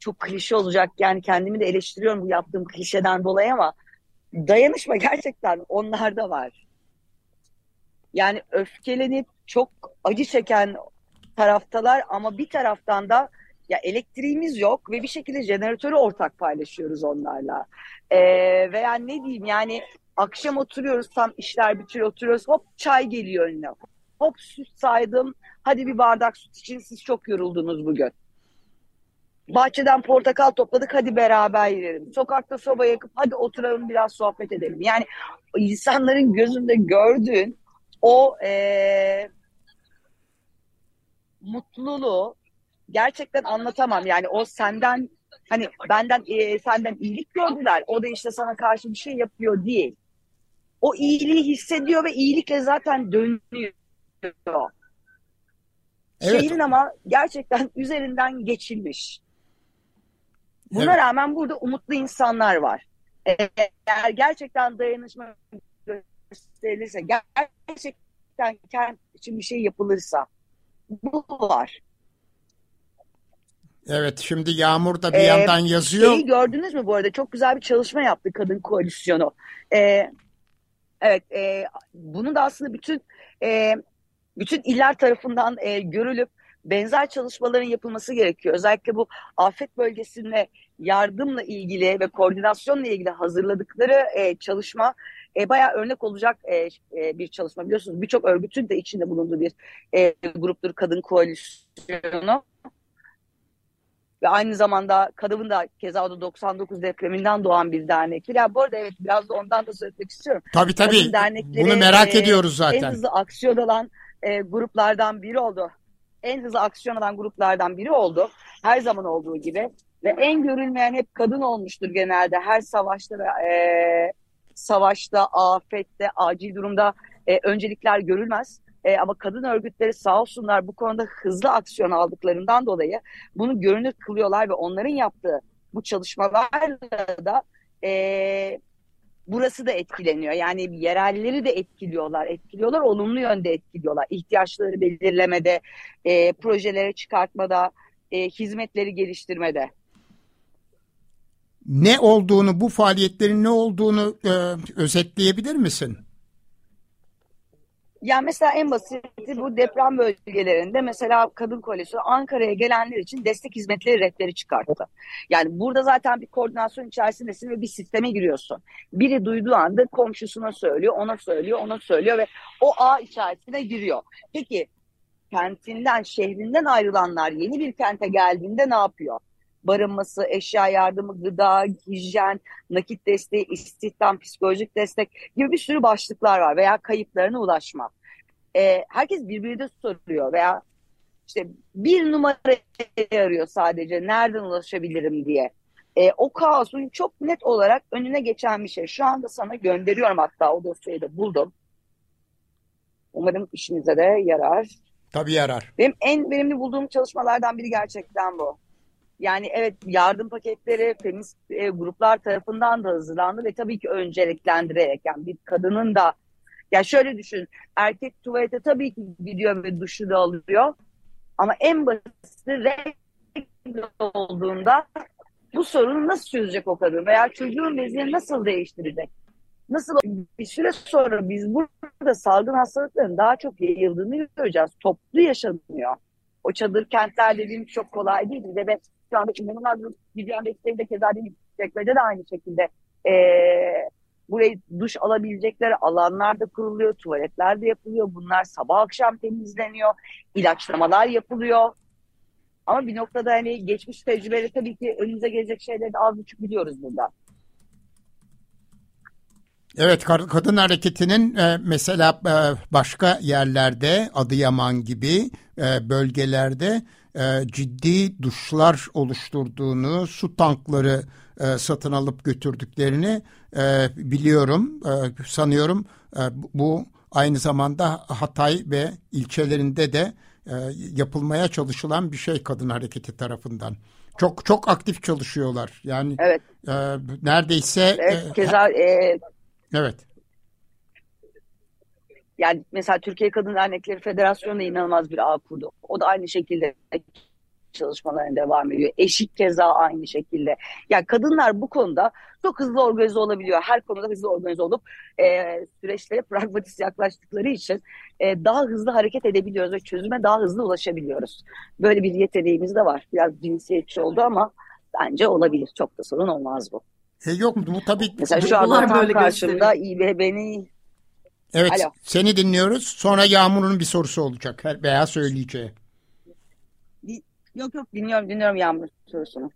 çok klişe olacak. Yani kendimi de eleştiriyorum bu yaptığım klişeden dolayı ama dayanışma gerçekten onlarda var. Yani öfkelenip çok acı çeken taraftalar ama bir taraftan da ya elektriğimiz yok ve bir şekilde jeneratörü ortak paylaşıyoruz onlarla. Ee, veya ne diyeyim yani akşam oturuyoruz tam işler bitiyor oturuyoruz hop çay geliyor önüne. Hop süt saydım hadi bir bardak süt için siz çok yoruldunuz bugün. Bahçeden portakal topladık hadi beraber yiyelim. Sokakta soba yakıp hadi oturalım biraz sohbet edelim. Yani insanların gözünde gördüğün o e, mutluluğu gerçekten anlatamam. Yani o senden hani benden e, senden iyilik gördüler. O da işte sana karşı bir şey yapıyor değil. O iyiliği hissediyor ve iyilikle zaten dönüyor. Evet. Şehrin ama gerçekten üzerinden geçilmiş. Buna evet. rağmen burada umutlu insanlar var. Eğer gerçekten dayanışma gösterilirse, gerçekten kent için bir şey yapılırsa bu var. Evet şimdi Yağmur da bir ee, yandan yazıyor. Şeyi gördünüz mü bu arada? Çok güzel bir çalışma yaptı Kadın Koalisyonu. Ee, evet e, bunu da aslında bütün e, bütün iller tarafından e, görülüp benzer çalışmaların yapılması gerekiyor. Özellikle bu afet bölgesinde yardımla ilgili ve koordinasyonla ilgili hazırladıkları e, çalışma e, bayağı örnek olacak e, e, bir çalışma. Biliyorsunuz birçok örgütün de içinde bulunduğu bir e, gruptur Kadın Koalisyonu. Ve aynı zamanda kadının da keza o da 99 depreminden doğan bir dernektir. Yani bu arada evet biraz da ondan da söylemek istiyorum. Tabii tabii. Bunu merak e, ediyoruz zaten. En hızlı aksiyon alan e, gruplardan biri oldu en hızlı aksiyon alan gruplardan biri oldu. Her zaman olduğu gibi. Ve en görülmeyen hep kadın olmuştur genelde. Her savaşta ve e, savaşta, afette, acil durumda e, öncelikler görülmez. E, ama kadın örgütleri sağ olsunlar bu konuda hızlı aksiyon aldıklarından dolayı bunu görünür kılıyorlar ve onların yaptığı bu çalışmalarla da e, burası da etkileniyor. Yani yerelleri de etkiliyorlar. Etkiliyorlar, olumlu yönde etkiliyorlar. İhtiyaçları belirlemede, e, projelere çıkartmada, e, hizmetleri geliştirmede. Ne olduğunu, bu faaliyetlerin ne olduğunu e, özetleyebilir misin? Ya mesela en basiti bu deprem bölgelerinde mesela kadın koalisyonu Ankara'ya gelenler için destek hizmetleri rehberi çıkarttı. Yani burada zaten bir koordinasyon içerisindesin ve bir sisteme giriyorsun. Biri duyduğu anda komşusuna söylüyor, ona söylüyor, ona söylüyor ve o ağ içerisine giriyor. Peki kentinden, şehrinden ayrılanlar yeni bir kente geldiğinde ne yapıyor? Barınması, eşya yardımı, gıda, hijyen, nakit desteği, istihdam, psikolojik destek gibi bir sürü başlıklar var veya kayıplarına ulaşma. Ee, herkes birbirine soruyor veya işte bir numara arıyor sadece nereden ulaşabilirim diye. Ee, o kaosun çok net olarak önüne geçen bir şey. Şu anda sana gönderiyorum hatta o dosyayı da buldum. Umarım işinize de yarar. Tabii yarar. Benim en verimli bulduğum çalışmalardan biri gerçekten bu. Yani evet yardım paketleri feminist e, gruplar tarafından da hazırlandı ve tabii ki önceliklendirerek yani bir kadının da ya şöyle düşün erkek tuvalete tabii ki gidiyor ve duşu da alıyor ama en basiti renkli olduğunda bu sorunu nasıl çözecek o kadın veya çocuğun bezini nasıl değiştirecek? Nasıl bir süre sonra biz burada salgın hastalıkların daha çok yayıldığını göreceğiz. Toplu yaşanıyor. O çadır kentler dediğim çok kolay değil. Ve şu anda inanılmaz Vivian Desteği de keza değil. Çekmede de aynı şekilde e, burayı duş alabilecekleri alanlar da kuruluyor. Tuvaletler de yapılıyor. Bunlar sabah akşam temizleniyor. ilaçlamalar yapılıyor. Ama bir noktada hani geçmiş tecrübeleri tabii ki önümüze gelecek şeyleri az buçuk biliyoruz burada. Evet kadın hareketinin e, mesela e, başka yerlerde Adıyaman gibi e, bölgelerde ciddi duşlar oluşturduğunu, su tankları satın alıp götürdüklerini biliyorum. Sanıyorum bu aynı zamanda Hatay ve ilçelerinde de yapılmaya çalışılan bir şey kadın hareketi tarafından. Çok çok aktif çalışıyorlar. Yani evet. neredeyse evet, keza e, Evet. Yani mesela Türkiye Kadın Dernekleri Federasyonu da inanılmaz bir ağ kurdu. O da aynı şekilde çalışmalarına devam ediyor. Eşit keza aynı şekilde. Yani kadınlar bu konuda çok hızlı organize olabiliyor. Her konuda hızlı organize olup e, süreçlere pragmatist yaklaştıkları için e, daha hızlı hareket edebiliyoruz ve çözüme daha hızlı ulaşabiliyoruz. Böyle bir yeteneğimiz de var. Biraz cinsiyetçi oldu ama bence olabilir. Çok da sorun olmaz bu. E yok bu tabii. Mesela şu anda tam böyle karşımda beni. Evet Alo. seni dinliyoruz. Sonra Yağmur'un bir sorusu olacak veya söyleyeceği. Yok yok dinliyorum dinliyorum Yağmur sorusunu.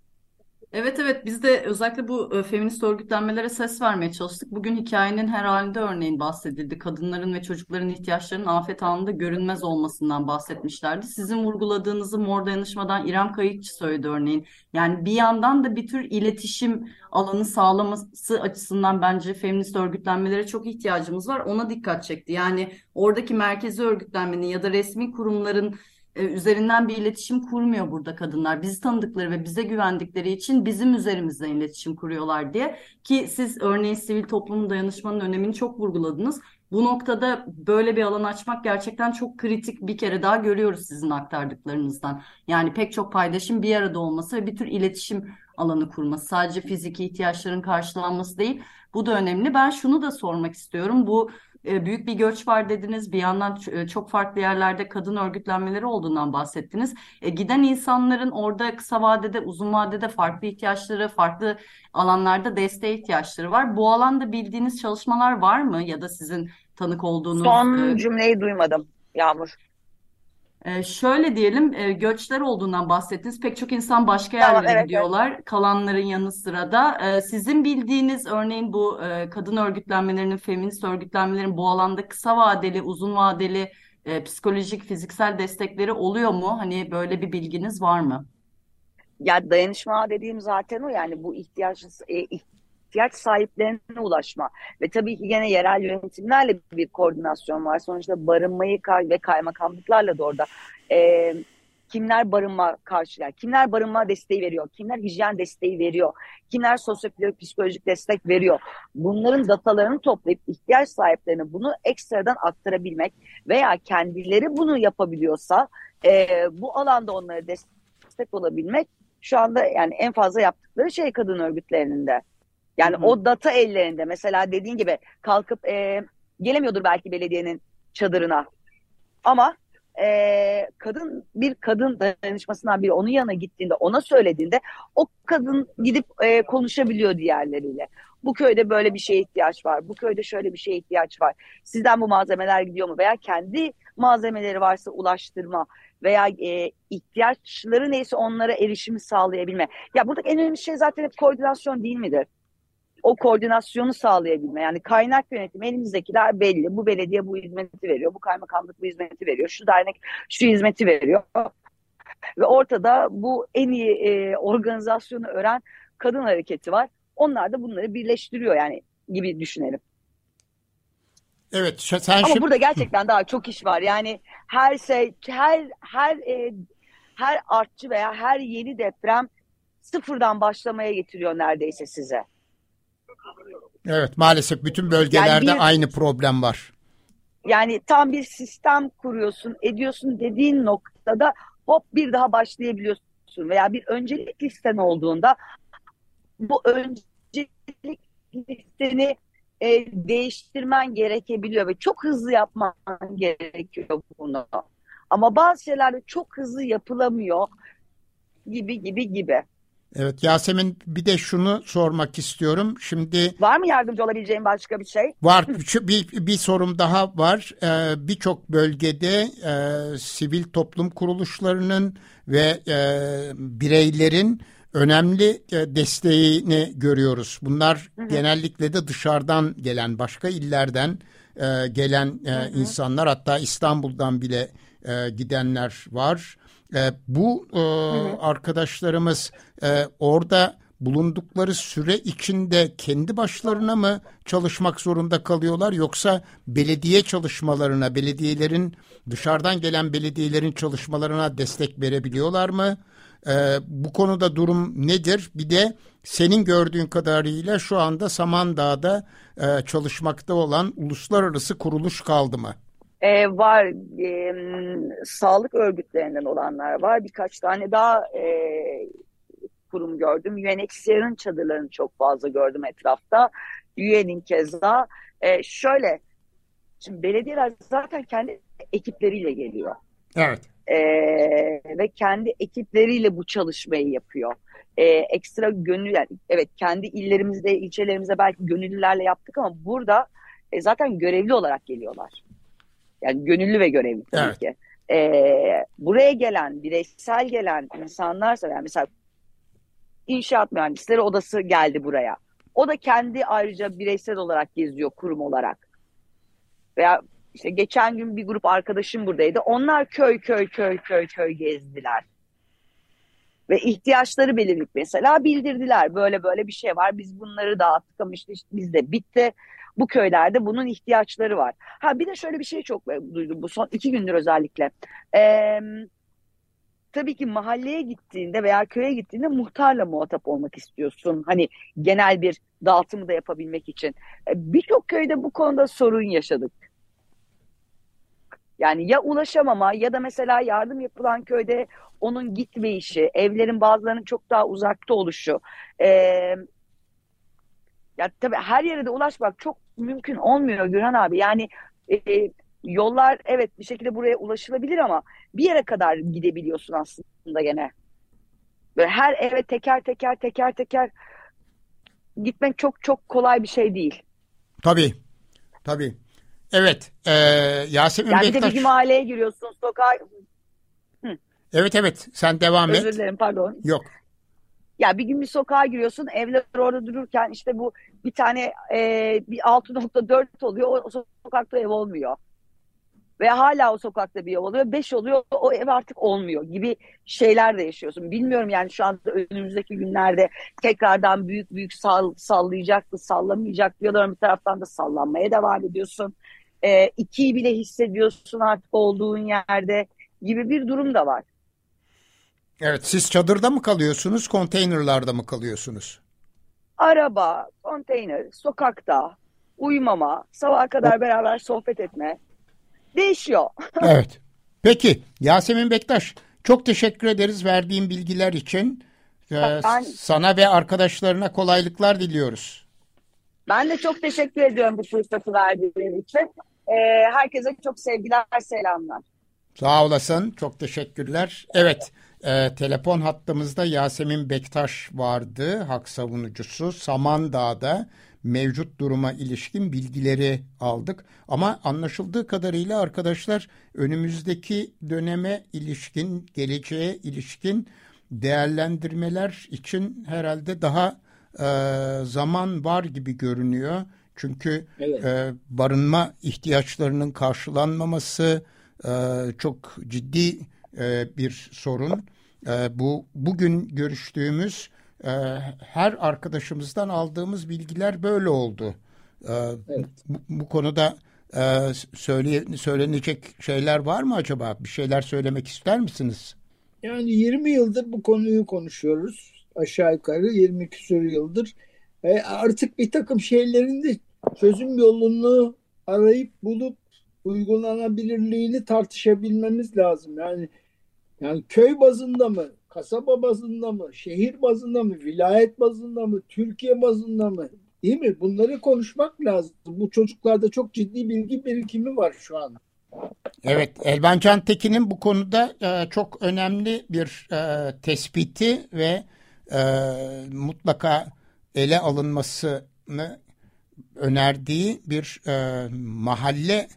Evet evet biz de özellikle bu e, feminist örgütlenmelere ses vermeye çalıştık. Bugün hikayenin her halinde örneğin bahsedildi. Kadınların ve çocukların ihtiyaçlarının afet anında görünmez olmasından bahsetmişlerdi. Sizin vurguladığınızı Mor Dayanışma'dan İrem Kayıkçı söyledi örneğin. Yani bir yandan da bir tür iletişim alanı sağlaması açısından bence feminist örgütlenmelere çok ihtiyacımız var. Ona dikkat çekti. Yani oradaki merkezi örgütlenmenin ya da resmi kurumların e, üzerinden bir iletişim kurmuyor burada kadınlar. Bizi tanıdıkları ve bize güvendikleri için bizim üzerimizden iletişim kuruyorlar diye. Ki siz örneğin sivil toplumun dayanışmanın önemini çok vurguladınız. Bu noktada böyle bir alan açmak gerçekten çok kritik bir kere daha görüyoruz sizin aktardıklarınızdan. Yani pek çok paydaşın bir arada olması ve bir tür iletişim alanı kurması. Sadece fiziki ihtiyaçların karşılanması değil. Bu da önemli. Ben şunu da sormak istiyorum. Bu büyük bir göç var dediniz. Bir yandan e, çok farklı yerlerde kadın örgütlenmeleri olduğundan bahsettiniz. E, giden insanların orada kısa vadede, uzun vadede farklı ihtiyaçları, farklı alanlarda desteğe ihtiyaçları var. Bu alanda bildiğiniz çalışmalar var mı ya da sizin tanık olduğunuz? Son e... cümleyi duymadım Yağmur. Ee, şöyle diyelim e, göçler olduğundan bahsettiniz. Pek çok insan başka yerlere tamam, evet, gidiyorlar. Evet. Kalanların yanı sıra da e, sizin bildiğiniz örneğin bu e, kadın örgütlenmelerinin, feminist örgütlenmelerin bu alanda kısa vadeli, uzun vadeli e, psikolojik, fiziksel destekleri oluyor mu? Hani böyle bir bilginiz var mı? Ya dayanışma dediğim zaten o yani bu ihtiyaç e, ihtiyaç sahiplerine ulaşma. Ve tabii ki gene yerel yönetimlerle bir koordinasyon var. Sonuçta barınmayı ve kaymakamlıklarla da orada e, kimler barınma karşılar, kimler barınma desteği veriyor, kimler hijyen desteği veriyor, kimler sosyolojik psikolojik destek veriyor. Bunların datalarını toplayıp ihtiyaç sahiplerine bunu ekstradan aktarabilmek veya kendileri bunu yapabiliyorsa e, bu alanda onlara destek olabilmek şu anda yani en fazla yaptıkları şey kadın örgütlerinde. Yani Hı-hı. o data ellerinde mesela dediğin gibi kalkıp e, gelemiyordur belki belediyenin çadırına. Ama e, kadın bir kadın dayanışmasından biri onun yanına gittiğinde ona söylediğinde o kadın gidip e, konuşabiliyor diğerleriyle. Bu köyde böyle bir şeye ihtiyaç var. Bu köyde şöyle bir şeye ihtiyaç var. Sizden bu malzemeler gidiyor mu? Veya kendi malzemeleri varsa ulaştırma veya e, ihtiyaçları neyse onlara erişimi sağlayabilme. Ya burada en önemli şey zaten hep koordinasyon değil midir? O koordinasyonu sağlayabilme. Yani kaynak yönetimi elimizdekiler belli. Bu belediye bu hizmeti veriyor. Bu kaymakamlık bu hizmeti veriyor. Şu dernek şu hizmeti veriyor. Ve ortada bu en iyi e, organizasyonu öğren kadın hareketi var. Onlar da bunları birleştiriyor yani gibi düşünelim. Evet sen Ama şimdi... burada gerçekten daha çok iş var. Yani her şey her her e, her artçı veya her yeni deprem sıfırdan başlamaya getiriyor neredeyse size. Evet maalesef bütün bölgelerde yani bir, aynı problem var. Yani tam bir sistem kuruyorsun, ediyorsun dediğin noktada hop bir daha başlayabiliyorsun veya bir öncelik listen olduğunda bu öncelik listeni e, değiştirmen gerekebiliyor ve çok hızlı yapman gerekiyor bunu. Ama bazı şeyler de çok hızlı yapılamıyor gibi gibi gibi. Evet Yasemin bir de şunu sormak istiyorum. Şimdi var mı yardımcı olabileceğim başka bir şey? Var. bir, bir sorum daha var. Ee, Birçok bölgede e, sivil toplum kuruluşlarının ve e, bireylerin önemli e, desteğini görüyoruz. Bunlar hı hı. genellikle de dışarıdan gelen, başka illerden e, gelen e, hı hı. insanlar, hatta İstanbul'dan bile e, gidenler var. E, bu e, arkadaşlarımız e, orada bulundukları süre içinde kendi başlarına mı çalışmak zorunda kalıyorlar yoksa belediye çalışmalarına, belediyelerin dışarıdan gelen belediyelerin çalışmalarına destek verebiliyorlar mı? Ee, bu konuda durum nedir? Bir de senin gördüğün kadarıyla şu anda Samandağ'da e, çalışmakta olan uluslararası kuruluş kaldı mı? E, var e, sağlık örgütlerinden olanlar var. Birkaç tane daha e, kurum gördüm. UNHCR'ın çadırlarını çok fazla gördüm etrafta. UN'in keza. E, şöyle, şimdi belediyeler zaten kendi ekipleriyle geliyor. Evet. E, ve kendi ekipleriyle bu çalışmayı yapıyor. E, ekstra gönül, yani, evet kendi illerimizde, ilçelerimizde belki gönüllülerle yaptık ama burada e, zaten görevli olarak geliyorlar. Yani gönüllü ve görevli tabii evet. ki. Ee, buraya gelen, bireysel gelen insanlarsa yani mesela inşaat mühendisleri odası geldi buraya. O da kendi ayrıca bireysel olarak geziyor kurum olarak. Veya işte geçen gün bir grup arkadaşım buradaydı. Onlar köy köy köy köy köy gezdiler. Ve ihtiyaçları belirlik mesela bildirdiler. Böyle böyle bir şey var. Biz bunları dağıttık ama işte, işte bizde bitti bu köylerde bunun ihtiyaçları var. Ha bir de şöyle bir şey çok duydum bu son iki gündür özellikle. Ee, tabii ki mahalleye gittiğinde veya köye gittiğinde muhtarla muhatap olmak istiyorsun. Hani genel bir dağıtımı da yapabilmek için. Birçok köyde bu konuda sorun yaşadık. Yani ya ulaşamama ya da mesela yardım yapılan köyde onun gitme işi, evlerin bazılarının çok daha uzakta oluşu. Ee, ya tabii her yere de ulaşmak çok mümkün olmuyor Gürhan abi. Yani e, yollar evet bir şekilde buraya ulaşılabilir ama bir yere kadar gidebiliyorsun aslında gene. Böyle her eve teker teker teker teker gitmek çok çok kolay bir şey değil. Tabii. Tabii. Evet. E, Yasemin yani Bektaş. Bir de bir mahalleye giriyorsun sokağa. Hı. Evet evet. Sen devam Özür et. Özür dilerim pardon. Yok. Ya bir gün bir sokağa giriyorsun evler orada dururken işte bu bir tane e, bir 6.4 oluyor o, o sokakta ev olmuyor. Ve hala o sokakta bir ev oluyor. 5 oluyor o ev artık olmuyor gibi şeyler de yaşıyorsun. Bilmiyorum yani şu anda önümüzdeki günlerde tekrardan büyük büyük sall sallayacak mı sallamayacak diyorlar. Bir taraftan da sallanmaya devam ediyorsun. E, ikiyi bile hissediyorsun artık olduğun yerde gibi bir durum da var. Evet siz çadırda mı kalıyorsunuz, konteynerlarda mı kalıyorsunuz? Araba, konteyner, sokakta, uyumama, sabaha kadar beraber sohbet etme değişiyor. evet. Peki Yasemin Bektaş çok teşekkür ederiz verdiğin bilgiler için. Ee, ben, sana ve arkadaşlarına kolaylıklar diliyoruz. Ben de çok teşekkür ediyorum bu fırsatı verdiğin için. Ee, herkese çok sevgiler, selamlar. Sağ olasın. Çok teşekkürler. Evet. E, telefon hattımızda Yasemin Bektaş vardı, hak savunucusu. Samandağ'da mevcut duruma ilişkin bilgileri aldık. Ama anlaşıldığı kadarıyla arkadaşlar önümüzdeki döneme ilişkin, geleceğe ilişkin değerlendirmeler için herhalde daha e, zaman var gibi görünüyor. Çünkü evet. e, barınma ihtiyaçlarının karşılanmaması e, çok ciddi e, bir sorun. E, bu bugün görüştüğümüz e, her arkadaşımızdan aldığımız bilgiler böyle oldu. E, evet. bu, bu konuda e, söyle, söylenecek şeyler var mı acaba? Bir şeyler söylemek ister misiniz? Yani 20 yıldır bu konuyu konuşuyoruz. Aşağı yukarı 20 küsur yıldır. E, artık bir takım şeylerin de çözüm yolunu arayıp bulup uygulanabilirliğini tartışabilmemiz lazım. Yani yani köy bazında mı, kasaba bazında mı, şehir bazında mı, vilayet bazında mı, Türkiye bazında mı? Değil mi? Bunları konuşmak lazım. Bu çocuklarda çok ciddi bilgi birikimi var şu an. Evet, Elvan Can Tekin'in bu konuda e, çok önemli bir e, tespiti ve e, mutlaka ele alınmasını önerdiği bir e, mahalle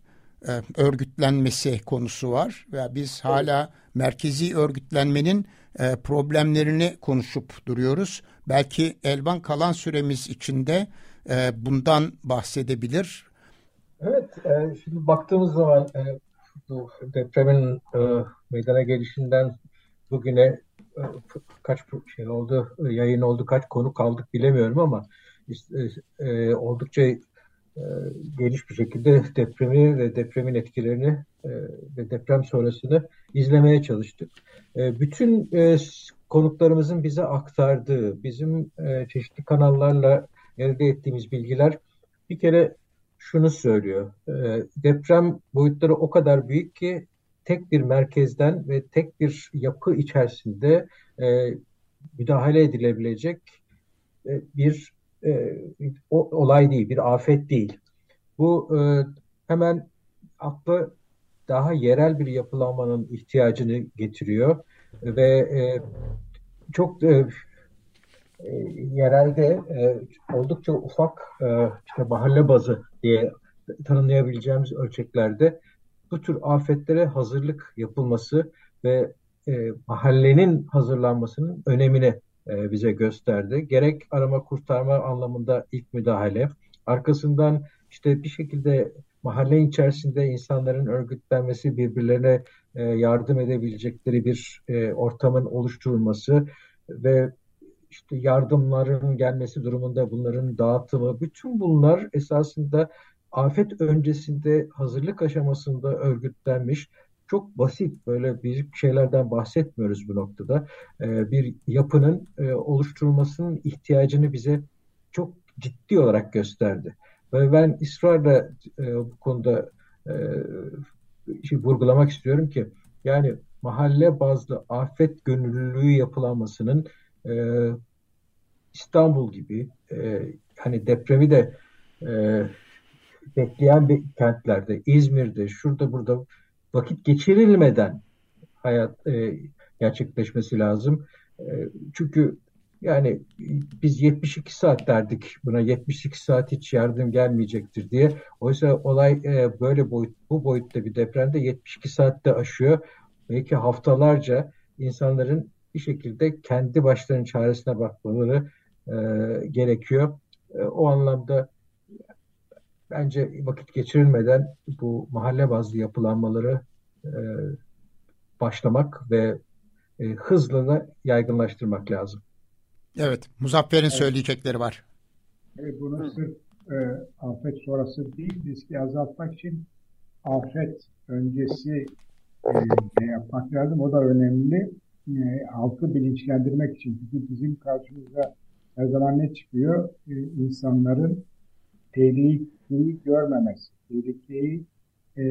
e, örgütlenmesi konusu var ve biz hala merkezi örgütlenmenin e, problemlerini konuşup duruyoruz. Belki Elvan kalan süremiz içinde e, bundan bahsedebilir. Evet, e, şimdi baktığımız zaman e, bu depremin e, meydana gelişinden bugüne e, kaç şey oldu, yayın oldu, kaç konu kaldık bilemiyorum ama işte, e, oldukça e, geniş bir şekilde depremi ve depremin etkilerini e, ve deprem sonrasını izlemeye çalıştık. E, bütün e, konuklarımızın bize aktardığı, bizim e, çeşitli kanallarla elde ettiğimiz bilgiler bir kere şunu söylüyor. E, deprem boyutları o kadar büyük ki tek bir merkezden ve tek bir yapı içerisinde e, müdahale edilebilecek e, bir e, o, olay değil, bir afet değil. Bu e, hemen akla daha yerel bir yapılanmanın ihtiyacını getiriyor ve e, çok e, e, yerelde e, oldukça ufak e, işte mahalle bazı diye tanımlayabileceğimiz ölçeklerde bu tür afetlere hazırlık yapılması ve e, mahallenin hazırlanmasının önemini e, bize gösterdi. Gerek arama kurtarma anlamında ilk müdahale, arkasından işte bir şekilde mahalle içerisinde insanların örgütlenmesi, birbirlerine e, yardım edebilecekleri bir e, ortamın oluşturulması ve işte yardımların gelmesi durumunda bunların dağıtımı, bütün bunlar esasında afet öncesinde hazırlık aşamasında örgütlenmiş çok basit böyle büyük şeylerden bahsetmiyoruz bu noktada. E, bir yapının e, oluşturulmasının ihtiyacını bize çok ciddi olarak gösterdi. Ve ben ısrarla e, bu konuda e, şey, vurgulamak istiyorum ki yani mahalle bazlı afet gönüllülüğü yapılanmasının e, İstanbul gibi e, hani depremi de e, bekleyen bir kentlerde, İzmir'de, şurada burada vakit geçirilmeden hayat e, gerçekleşmesi lazım. E, çünkü yani biz 72 saat derdik buna 72 saat hiç yardım gelmeyecektir diye. Oysa olay e, böyle boyut bu boyutta bir depremde 72 saatte aşıyor. Belki haftalarca insanların bir şekilde kendi başlarının çaresine bakmaları e, gerekiyor. E, o anlamda bence vakit geçirilmeden bu mahalle bazlı yapılanmaları e, başlamak ve e, hızla da yaygınlaştırmak lazım. Evet, Muzaffer'in evet. söyleyecekleri var. Evet, bunu sırf e, afet sonrası değil, riski azaltmak için afet öncesi e, yapmak lazım. O da önemli. E, halkı bilinçlendirmek için. Çünkü bizim karşımıza her zaman ne çıkıyor? E, insanların tehlikeyi görmemesi, tehlikeyi e,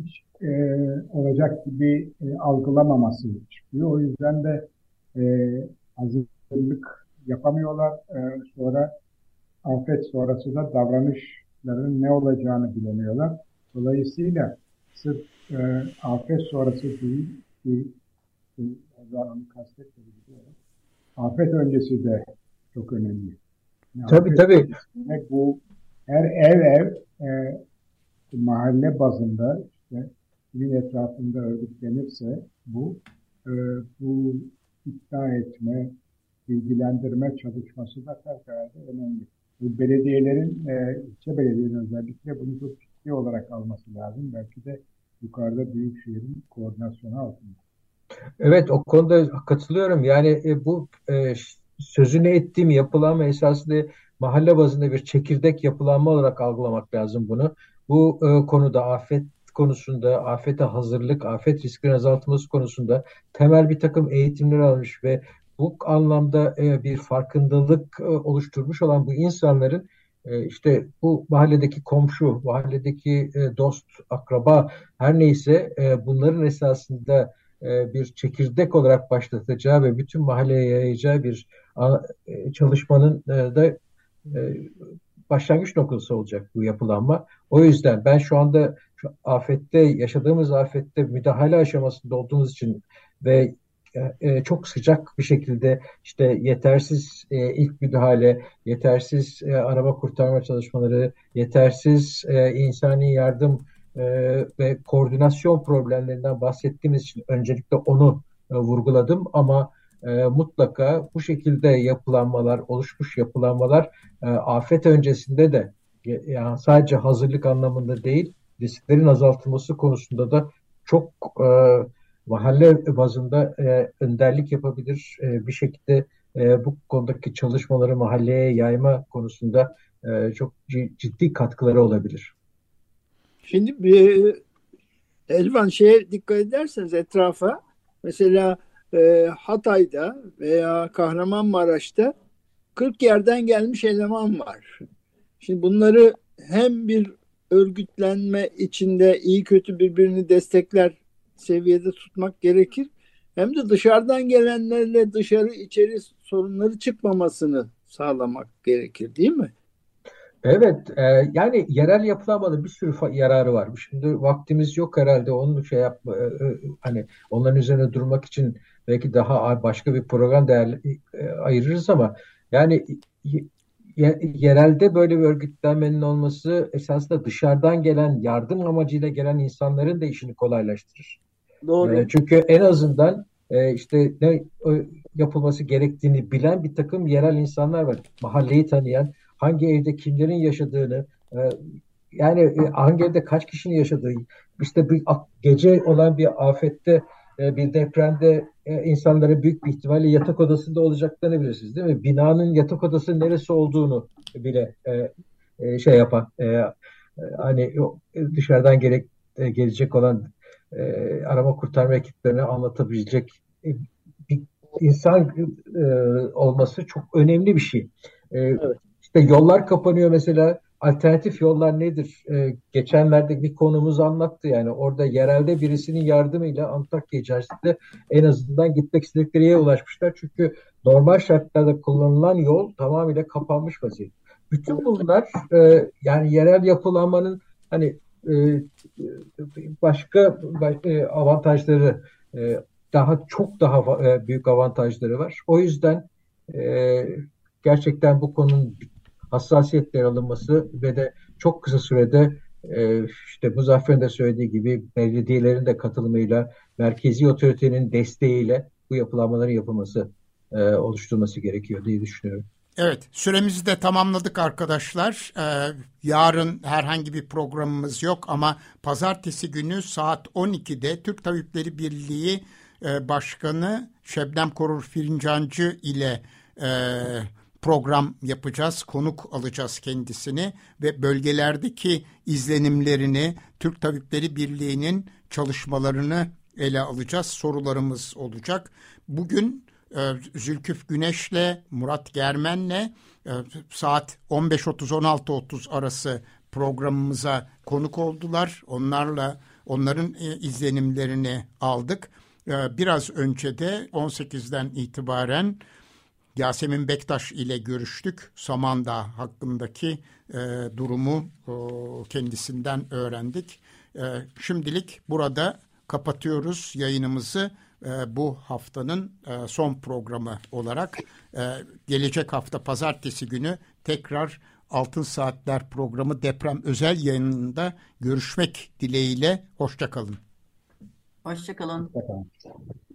hiç e, olacak gibi e, algılamaması çıkıyor. O yüzden de e, hazırlık yapamıyorlar. E, sonra afet sonrası da davranışların ne olacağını bilemiyorlar. Dolayısıyla sırf e, afet sonrası değil ki e, onu kastetmedi Afet öncesi de çok önemli. Yani tabii tabii. Bu her ev ev e, mahalle bazında işte kimin etrafında örgütlenirse bu e, bu iddia etme, bilgilendirme çalışması da fevkalade önemli. Bu belediyelerin, e, ilçe belediyenin özellikle bunu çok ciddi olarak alması lazım. Belki de yukarıda büyük şehrin koordinasyonu altında. Evet o konuda katılıyorum. Yani e, bu e, sözünü ettiğim yapılanma esasında mahalle bazında bir çekirdek yapılanma olarak algılamak lazım bunu. Bu e, konuda afet konusunda, afete hazırlık, afet riskinin azaltılması konusunda temel bir takım eğitimler almış ve bu anlamda e, bir farkındalık e, oluşturmuş olan bu insanların e, işte bu mahalledeki komşu, mahalledeki e, dost, akraba her neyse e, bunların esasında bir çekirdek olarak başlatacağı ve bütün mahalleye yayacağı bir çalışmanın da başlangıç noktası olacak bu yapılanma. O yüzden ben şu anda şu afette yaşadığımız afette müdahale aşamasında olduğumuz için ve e, çok sıcak bir şekilde işte yetersiz e, ilk müdahale, yetersiz e, araba kurtarma çalışmaları, yetersiz e, insani yardım e, ve koordinasyon problemlerinden bahsettiğimiz için öncelikle onu e, vurguladım ama e, mutlaka bu şekilde yapılanmalar, oluşmuş yapılanmalar e, afet öncesinde de yani sadece hazırlık anlamında değil, risklerin azaltılması konusunda da çok e, mahalle bazında e, önderlik yapabilir. E, bir şekilde e, bu konudaki çalışmaları mahalleye yayma konusunda e, çok ciddi katkıları olabilir. Şimdi bir Elvan şeye dikkat ederseniz etrafa mesela e, Hatay'da veya Kahramanmaraş'ta 40 yerden gelmiş eleman var. Şimdi bunları hem bir örgütlenme içinde iyi kötü birbirini destekler seviyede tutmak gerekir. Hem de dışarıdan gelenlerle dışarı içeri sorunları çıkmamasını sağlamak gerekir değil mi? Evet, e, yani yerel yapılanmanın bir sürü yararı var. Şimdi vaktimiz yok herhalde onun şey yapma, e, e, hani onların üzerine durmak için belki daha başka bir program değer, e, ayırırız ama yani yerelde böyle bir örgütlenmenin olması esasında dışarıdan gelen yardım amacıyla gelen insanların da işini kolaylaştırır. Doğru. E, çünkü en azından e, işte ne yapılması gerektiğini bilen bir takım yerel insanlar var. Mahalleyi tanıyan, hangi evde kimlerin yaşadığını, e, yani hangi evde kaç kişinin yaşadığı, işte bir gece olan bir afette, bir depremde e, büyük bir ihtimalle yatak odasında olacaklarını bilirsiniz değil mi? Binanın yatak odası neresi olduğunu bile e, e, şey yapan, e, e hani dışarıdan gerek e, gelecek olan e, arama kurtarma ekiplerine anlatabilecek e, bir insan e, olması çok önemli bir şey. E, evet. İşte yollar kapanıyor mesela alternatif yollar nedir? Ee, geçenlerde bir konumuz anlattı yani orada yerelde birisinin yardımıyla Antakya içerisinde en azından gitmek istedikleri yere ulaşmışlar. Çünkü normal şartlarda kullanılan yol tamamıyla kapanmış vaziyette. Bütün bunlar e, yani yerel yapılanmanın hani e, başka, başka e, avantajları e, daha çok daha e, büyük avantajları var. O yüzden e, gerçekten bu konunun hassasiyetle alınması ve de çok kısa sürede e, işte Muzaffer'in de söylediği gibi belediyelerin de katılımıyla, merkezi otoritenin desteğiyle bu yapılanmaların yapılması, e, oluşturması gerekiyor diye düşünüyorum. Evet, süremizi de tamamladık arkadaşlar. Ee, yarın herhangi bir programımız yok ama pazartesi günü saat 12'de Türk Tabipleri Birliği e, Başkanı Şebnem Korur Fincancı ile e, program yapacağız, konuk alacağız kendisini ve bölgelerdeki izlenimlerini, Türk Tabipleri Birliği'nin çalışmalarını ele alacağız. Sorularımız olacak. Bugün e, Zülküf Güneş'le, Murat Germen'le e, saat 15.30-16.30 arası programımıza konuk oldular. Onlarla onların e, izlenimlerini aldık. Biraz önce de 18'den itibaren Yasemin Bektaş ile görüştük. Samandağ hakkındaki e, durumu e, kendisinden öğrendik. E, şimdilik burada kapatıyoruz yayınımızı e, bu haftanın e, son programı olarak. E, gelecek hafta pazartesi günü tekrar Altın Saatler programı deprem özel yayınında görüşmek dileğiyle. Hoşçakalın. Hoşçakalın. Hoşçakalın.